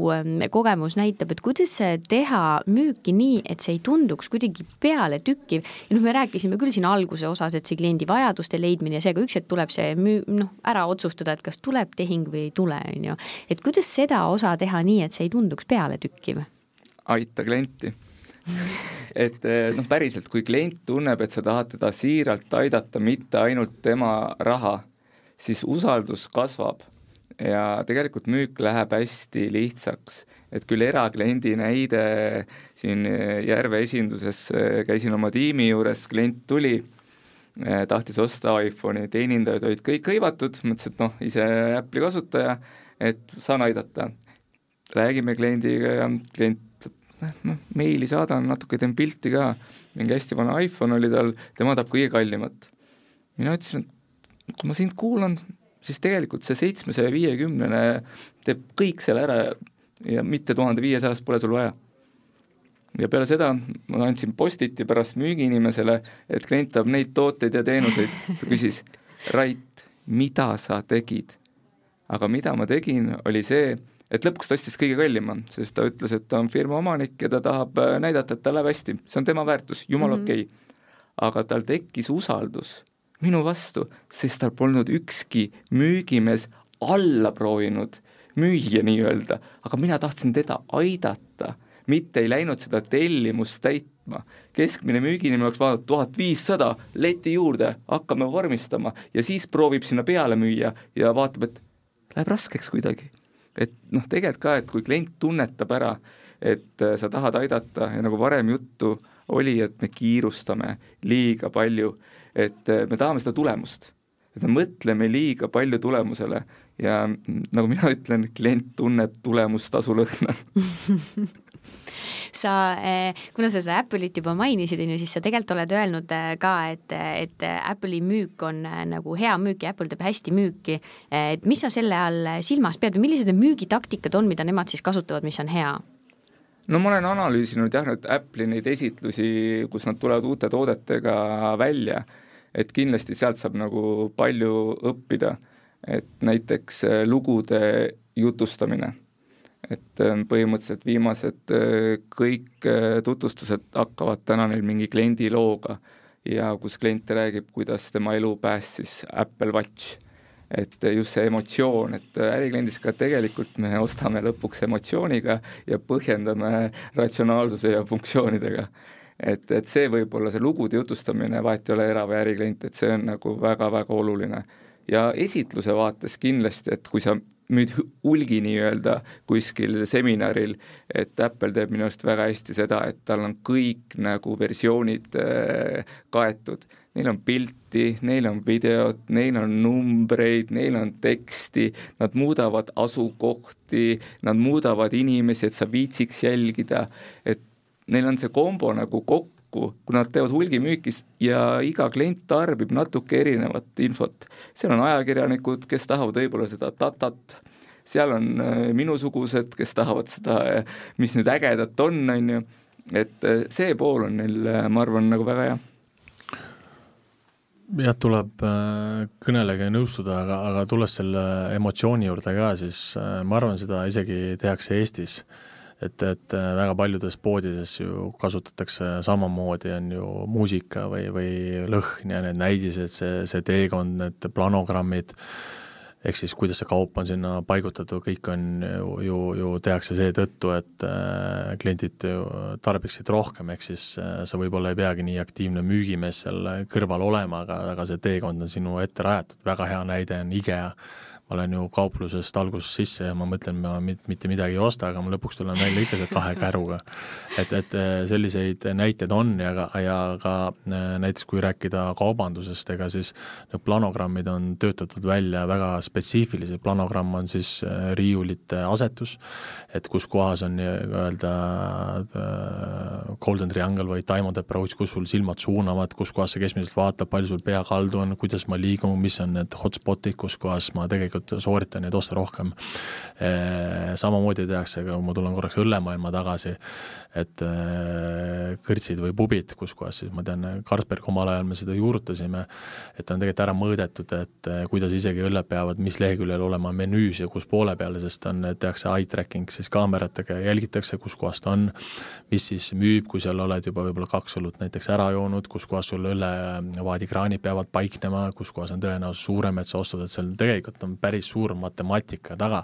kogemus näitab, et kuidas see teha müüki nii, et see ei tunduks kuidagi pealetükkiv ja noh, me rääkisime küll siin alguse osas, et see kliendi vajaduste leidmine ja see, aga üks hetk tuleb see müü-, noh, ära otsustada, et kas tuleb tehing või ei tule, on ju. et kuidas seda osa teha nii, et see ei tunduks pealetükkiv? aita klienti et eh, noh, päriselt, kui klient tunneb, et sa tahad teda siiralt aidata, mitte ainult tema raha, siis usaldus kasvab ja tegelikult müük läheb hästi lihtsaks et küll erakliendi näide siin Järve esinduses, käisin oma tiimi juures, klient tuli, tahtis osta iPhone'i, teenindajad olid kõik hõivatud, mõtlesin, et noh, ise Apple'i kasutaja, et saan aidata. räägime kliendiga ja klient noh, meili saadan, natuke teen pilti ka, mingi hästi vana iPhone oli tal, tema tahab kõige kallimat. mina ütlesin, et kui ma sind kuulan, siis tegelikult see seitsmesaja viiekümnene teeb kõik selle ära ja mitte tuhande viiesajast pole sul vaja. ja peale seda ma andsin postiti pärast müügiinimesele, et klient tahab neid tooteid ja teenuseid, ta küsis, Rait, mida sa tegid? aga mida ma tegin, oli see, et lõpuks ta ostis kõige kallima, sest ta ütles, et ta on firma omanik ja ta tahab äh, näidata, et tal läheb hästi, see on tema väärtus, jumala mm -hmm. okei okay.. aga tal tekkis usaldus minu vastu, sest tal polnud ükski müügimees alla proovinud müüja nii-öelda, aga mina tahtsin teda aidata, mitte ei läinud seda tellimust täitma. keskmine müüginimi oleks vaadanud tuhat viissada, leti juurde, hakkame vormistama ja siis proovib sinna peale müüa ja vaatab, et läheb raskeks kuidagi. et noh, tegelikult ka, et kui klient tunnetab ära, et äh, sa tahad aidata ja nagu varem juttu oli, et me kiirustame liiga palju, et äh, me tahame seda tulemust et me mõtleme liiga palju tulemusele ja nagu mina ütlen, klient tunneb tulemustasu lõhna sa, eh, kuna sa seda Apple'it juba mainisid, on ju, siis sa tegelikult oled öelnud eh, ka, et, et Apple'i müük on eh, nagu hea müük ja Apple teeb hästi müüki. et mis sa selle all silmas pead või millised need müügitaktikad on, mida nemad siis kasutavad, mis on hea? no ma olen analüüsinud jah, nüüd Apple'i neid esitlusi, kus nad tulevad uute toodetega välja et kindlasti sealt saab nagu palju õppida, et näiteks äh, lugude jutustamine, et äh, põhimõtteliselt viimased äh, kõik tutvustused hakkavad täna neil mingi kliendi looga. Ja kus klient räägib, kuidas tema elu päästis Apple Watch. et just see emotsioon, et ärikliendis ka tegelikult me ostame lõpuks emotsiooniga ja põhjendame ratsionaalsuse ja funktsioonidega et, et see võib-olla, see lugude jutustamine, vahet ei ole era- või äriklient, et see on nagu väga-väga oluline. ja esitluse vaates kindlasti, et kui sa müüd hulgi nii-öelda kuskil seminaril, et Apple teeb minu arust väga hästi seda, et tal on kõik nagu versioonid äh, kaetud. Neil on pilti, neil on videot, neil on numbreid, neil on teksti, nad muudavad asukohti, nad muudavad inimesi, et sa viitsiks jälgida, et neil on see kombo nagu kokku kui nad teevad hulgimüüki ja iga klient tarbib natuke erinevat infot. seal on ajakirjanikud, kes tahavad võib-olla seda datat, seal on äh, minusugused, kes tahavad seda, äh, mis nüüd ägedat on, on ju, et äh, see pool on neil, ma arvan, nagu väga hea. Jah, tuleb kõnelega nõustuda, aga, aga tulles selle emotsiooni juurde ka, siis ma arvan, seda isegi tehakse Eestis et, et äh, väga paljudes poodides ju kasutatakse samamoodi, on ju muusika või, või lõhn ja need näidised, see, see teekond, need planogrammid, ehk siis kuidas see kaup on sinna paigutatud, kõik on ju, ju, ju tehakse seetõttu, et äh, kliendid ju tarbiksid rohkem, ehk siis äh, sa võib-olla ei peagi nii aktiivne müügimees seal kõrval olema, aga, aga see teekond on sinu ette rajatud, väga hea näide on IKEA ma olen ju kauplusest algusest sisse ja ma mõtlen, ma mitte midagi ei osta, aga ma lõpuks tulen välja ikka seal kahe käruga. et, et äh, selliseid näiteid on ja ka, ja ka äh, näiteks kui rääkida kaubandusest, ega siis need planogrammid on töötatud välja väga spetsiifilised, planogramm on siis äh, riiulite asetus, et kus kohas on nii-öelda golden triangle või diamond approach, kus sul silmad suunavad, kus kohas sa keskmiselt vaatad, palju sul pea kaldu on, kuidas ma liigun, mis on need hotspot'id, kus kohas ma tegelikult tegelikult sooritan neid osta rohkem. Samamoodi tehakse ka, kui ma tulen korraks õllemaailma tagasi, et kõrtsid või pubid, kus kohas siis ma tean, Carlsberg omal ajal me seda juurutasime, et on tegelikult ära mõõdetud, et kuidas isegi õlled peavad, mis leheküljel olema menüüs ja kus poole peal, sest on, tehakse eye tracking siis kaameratega ja jälgitakse, kus kohas ta on, mis siis müüb, kui seal oled juba võib-olla kaks õlut näiteks ära joonud, kus kohas sul õllevaadikraanid peavad paiknema, kus kohas on tõenäosus suurem, et sa ostad, et seal tegelikult on päris suur matemaatika taga.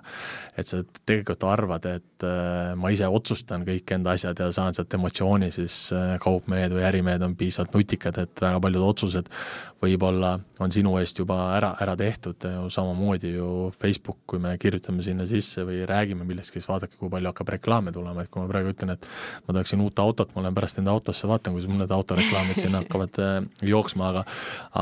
et sa tegelikult arvad, et äh, ma ise otsustan kõik enda asjad ja saan sealt emotsiooni, siis äh, kaupmehed või ärimehed on piisavalt nutikad, et väga paljud otsused võib-olla on sinu eest juba ära, ära tehtud, samamoodi ju Facebook, kui me kirjutame sinna sisse või räägime millestki, siis vaadake, kui palju hakkab reklaame tulema, et kui ma praegu ütlen, et ma tahaksin uut autot, ma lähen pärast enda autosse, vaatan, kuidas mul need autoreklaamid sinna hakkavad äh, jooksma, aga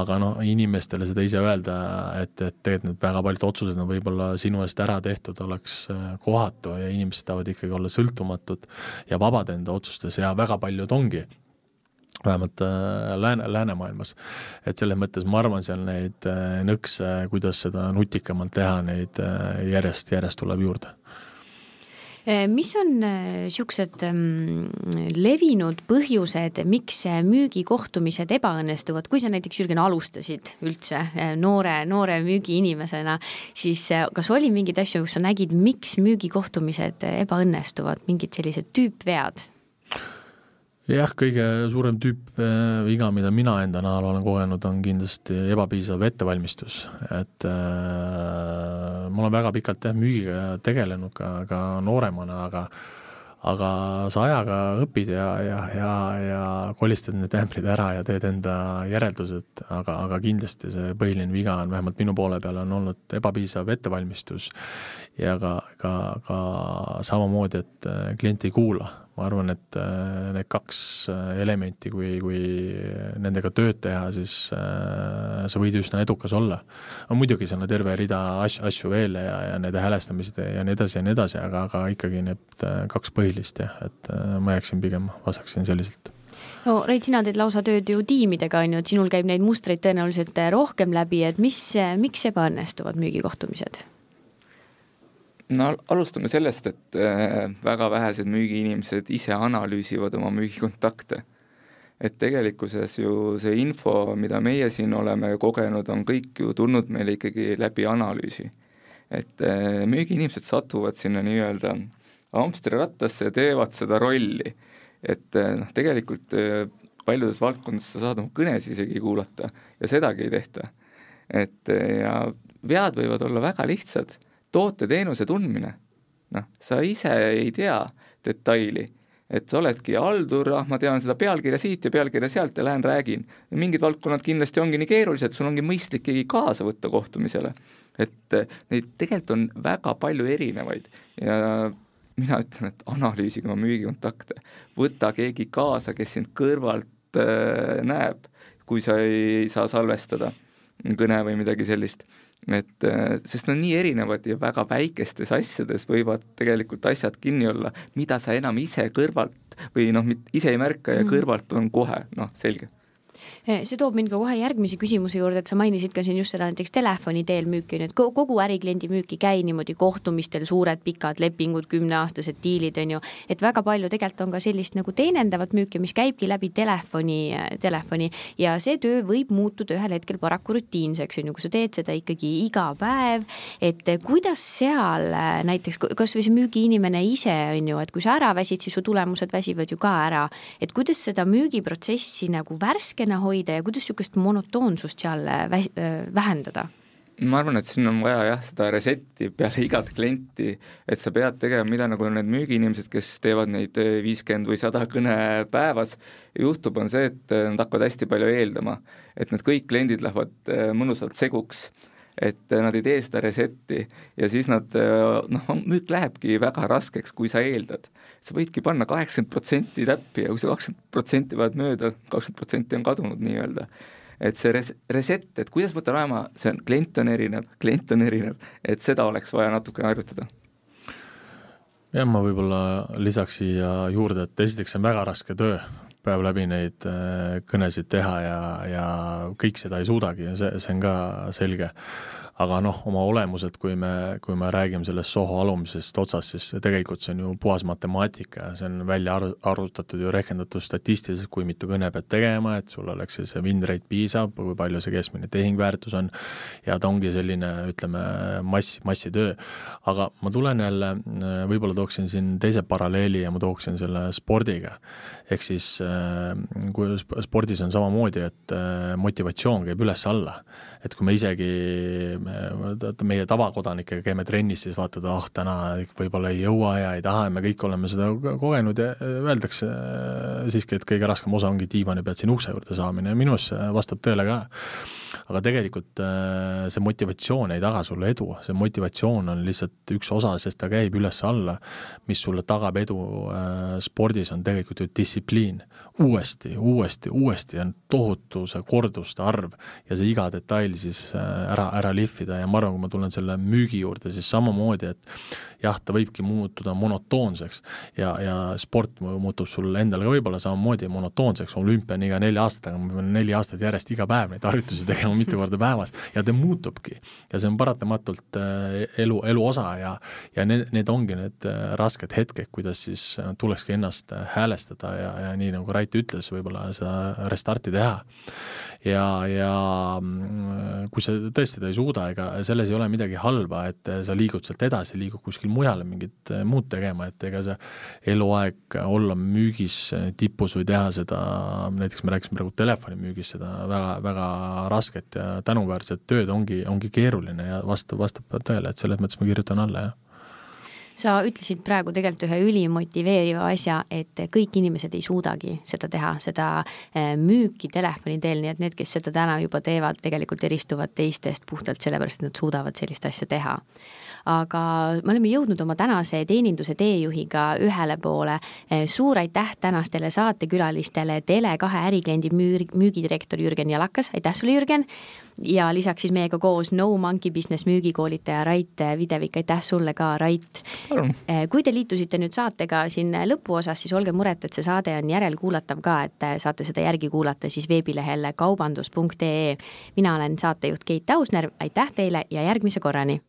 aga noh, inimestele seda ise öelda, et, et tegelikult need väga paljud otsused on võib-olla sinu eest ära tehtud, oleks äh, kohatu ja inimesed tahavad ikkagi olla sõltumatud ja vabad enda otsustes ja väga paljud ongi vähemalt äh, lääne, läänemaailmas. et selles mõttes ma arvan, seal neid äh, nõkse, kuidas seda nutikamalt teha, neid järjest, järjest tuleb juurde mis on eh, mm, levinud põhjused, miks müügikohtumised ebaõnnestuvad, kui sa näiteks, Jürgen, alustasid üldse eh, noore, noore müügiinimesena, siis kas oli mingeid asju, kus sa nägid, miks müügikohtumised ebaõnnestuvad, mingid sellised tüüpvead? Jah, kõige suurem tüüp viga, mida mina enda najal olen kogenud, on kindlasti ebapiisav ettevalmistus, et äh, ma olen väga pikalt jah, müügiga tegelenud ka, ka nooremana, aga aga sa ajaga õpid ja, ja, ja, ja kolistad need ämbrid ära ja teed enda järeldused, aga, aga kindlasti see põhiline viga on, vähemalt minu poole peal, on olnud ebapiisav ettevalmistus ja ka, ka, ka samamoodi, et klient ei kuula ma arvan, et äh, need kaks äh, elementi, kui, kui nendega tööd teha, siis äh, sa võid üsna edukas olla. no muidugi seal on terve rida asju, asju veel ja, ja nende hälestamised ja nii edasi ja nii edasi, aga, aga ikkagi need kaks põhilist jah, et ma jääksin pigem, vastaksin selliselt no Reit, sina teed lausa tööd ju tiimidega, on ju, et sinul käib neid mustreid tõenäoliselt rohkem läbi, et mis, miks ebaõnnestuvad müügikohtumised? No alustame sellest, et äh, väga vähesed müügiinimesed ise analüüsivad oma müügikontakte. et tegelikkuses ju see info, mida meie siin oleme kogenud, on kõik ju tulnud meile ikkagi läbi analüüsi. et äh, müügiinimesed satuvad sinna nii-öelda hamstrirattasse ja teevad seda rolli. et äh, noh, tegelikult paljudes valdkondades sa saad oma kõnes isegi kuulata ja sedagi ei tehta. et ja vead võivad olla väga lihtsad toote-teenuse tundmine, noh, sa ise ei tea detaili, et sa oledki haldur, ah ma tean seda pealkirja siit ja pealkirja sealt ja lähen räägin. mingid valdkonnad kindlasti ongi nii keerulised, sul ongi mõistlik keegi kaasa võtta kohtumisele. et eh, neid tegelikult on väga palju erinevaid ja mina ütlen, et analüüsige oma müügikontakte, võta keegi kaasa, kes sind kõrvalt äh, näeb, kui sa ei saa salvestada kõne või midagi sellist et äh, sest nad on nii erinevad ja väga väikestes asjades võivad tegelikult asjad kinni olla, mida sa enam ise kõrvalt või noh, ise ei märka ja mhm. kõrvalt on kohe noh, selge see toob mind ka kohe järgmise küsimuse juurde, et sa mainisid ka siin just seda näiteks telefoni teel müüki, ju, et kogu ärikliendi müük ei käi niimoodi kohtumistel, suured pikad lepingud, kümneaastased diilid, on ju, et väga palju tegelikult on ka sellist nagu teenindavat müüki, mis käibki läbi telefoni, telefoni. Ja see töö võib muutuda ühel hetkel paraku rutiinseks, on ju, kui sa teed seda ikkagi iga päev, et kuidas seal näiteks, kas või see müügiinimene ise, on ju, et kui sa ära väsid, siis su tulemused väsivad ju ka ära, et kuidas seda müügiprotsessi nagu värskena hoida, hoida ja kuidas niisugust monotoonsust seal äh, äh, vähendada? ma arvan, et siin on vaja jah, seda reset'i peale igat klienti, et sa pead tegema, mida nagu need müügiinimesed, kes teevad neid äh, viiskümmend või sada kõne päevas, juhtub, on see, et nad hakkavad hästi palju eeldama, et need kõik kliendid lähevad mõnusalt seguks et nad ei tee seda reset'i ja siis nad noh, müük lähebki väga raskeks, kui sa eeldad. sa võidki panna kaheksakümmend protsenti täppi ja kui see kakskümmend protsenti paned mööda, kakskümmend protsenti on kadunud nii-öelda. et see res-, reset, et kuidas võtta laema, see on, klient on erinev, klient on erinev, et seda oleks vaja natukene harjutada jah, ma võib-olla lisaks siia juurde, et esiteks see on väga raske töö, päev läbi neid äh, kõnesid teha ja, ja kõik seda ei suudagi ja see, see on ka selge aga noh, oma olemuselt, kui me, kui me räägime sellest soho alumisest otsast, siis tegelikult see on ju puhas matemaatika ja see on välja ar-, arvutatud ju rehkendatud statistiliselt, kui mitu kõne pead tegema, et sul oleks see, see win rate piisav, kui palju see keskmine tehingväärtus on, ja ta ongi selline, ütleme, mass, massitöö. aga ma tulen jälle, võib-olla tooksin siin teise paralleeli ja ma tooksin selle spordiga. ehk siis kui spordis on samamoodi, et motivatsioon käib üles-alla et kui me isegi, meie tavakodanikega käime trennis, siis vaatad, ah, täna võib-olla ei jõua ja ei taha ja me kõik oleme seda kogenud ja öeldakse siiski, et kõige raskem osa ongi diivani pealt siin ukse juurde saamine ja minu arust see vastab tõele ka. aga tegelikult äh, see motivatsioon ei taga sulle edu, see motivatsioon on lihtsalt üks osa, sest ta käib üles-alla, mis sulle tagab edu äh, spordis, on tegelikult ju distsipliin. Uuesti, uuesti, uuesti on tohutu see korduste arv ja see iga detail siis äh, ära, ära lihvida ja ma arvan, kui ma tulen selle müügi juurde, siis samamoodi, et jah, ta võibki muutuda monotoonseks ja, ja sport muutub sul endale ka võib-olla samamoodi monotoonseks, olümpia on iga nelja aasta tagant, ma pean neli aastat järjest iga päev neid harjutusi tegema mitu korda päevas ja ta muutubki. ja see on paratamatult äh, elu, elu osa ja, ja need, need ongi need äh, rasked hetked, kuidas siis tulekski ennast häälestada ja, ja nii nagu Rait ütles, võib-olla seda restarti teha. Ja, ja mm, kui sa tõesti seda ei suuda, ega selles ei ole midagi halba, et sa liigud sealt edasi, liigud kuskil mujale mingit muud tegema, et ega see eluaeg olla müügis tipus või teha seda, näiteks me rääkisime praegu telefonimüügist, seda väga, väga rasket ja tänuväärset tööd ongi, ongi keeruline ja vastab, vastab tõele, et selles mõttes ma kirjutan alla, jah sa ütlesid praegu tegelikult ühe ülimotiveeriva asja, et kõik inimesed ei suudagi seda teha, seda eh, müüki telefoni teel, nii et need, kes seda täna juba teevad, tegelikult eristuvad teistest puhtalt sellepärast, et nad suudavad sellist asja teha aga me oleme jõudnud oma tänase teeninduse teejuhiga ühele poole. Eh, suur aitäh tänastele saatekülalistele, Tele2 ärikliendi müür, müügidirektor Jürgen Jalakas, aitäh sulle, Jürgen! Ja lisaks siis meiega koos No Monkey Business müügikoolitaja Rait Videvik, aitäh sulle ka, Rait! Eh, kui te liitusite nüüd saatega siin lõpuosas, siis olge muret, et see saade on järelkuulatav ka, et saate seda järgi kuulata siis veebilehel kaubandus.ee. mina olen saatejuht Keit Ausner, aitäh teile ja järgmise korrani!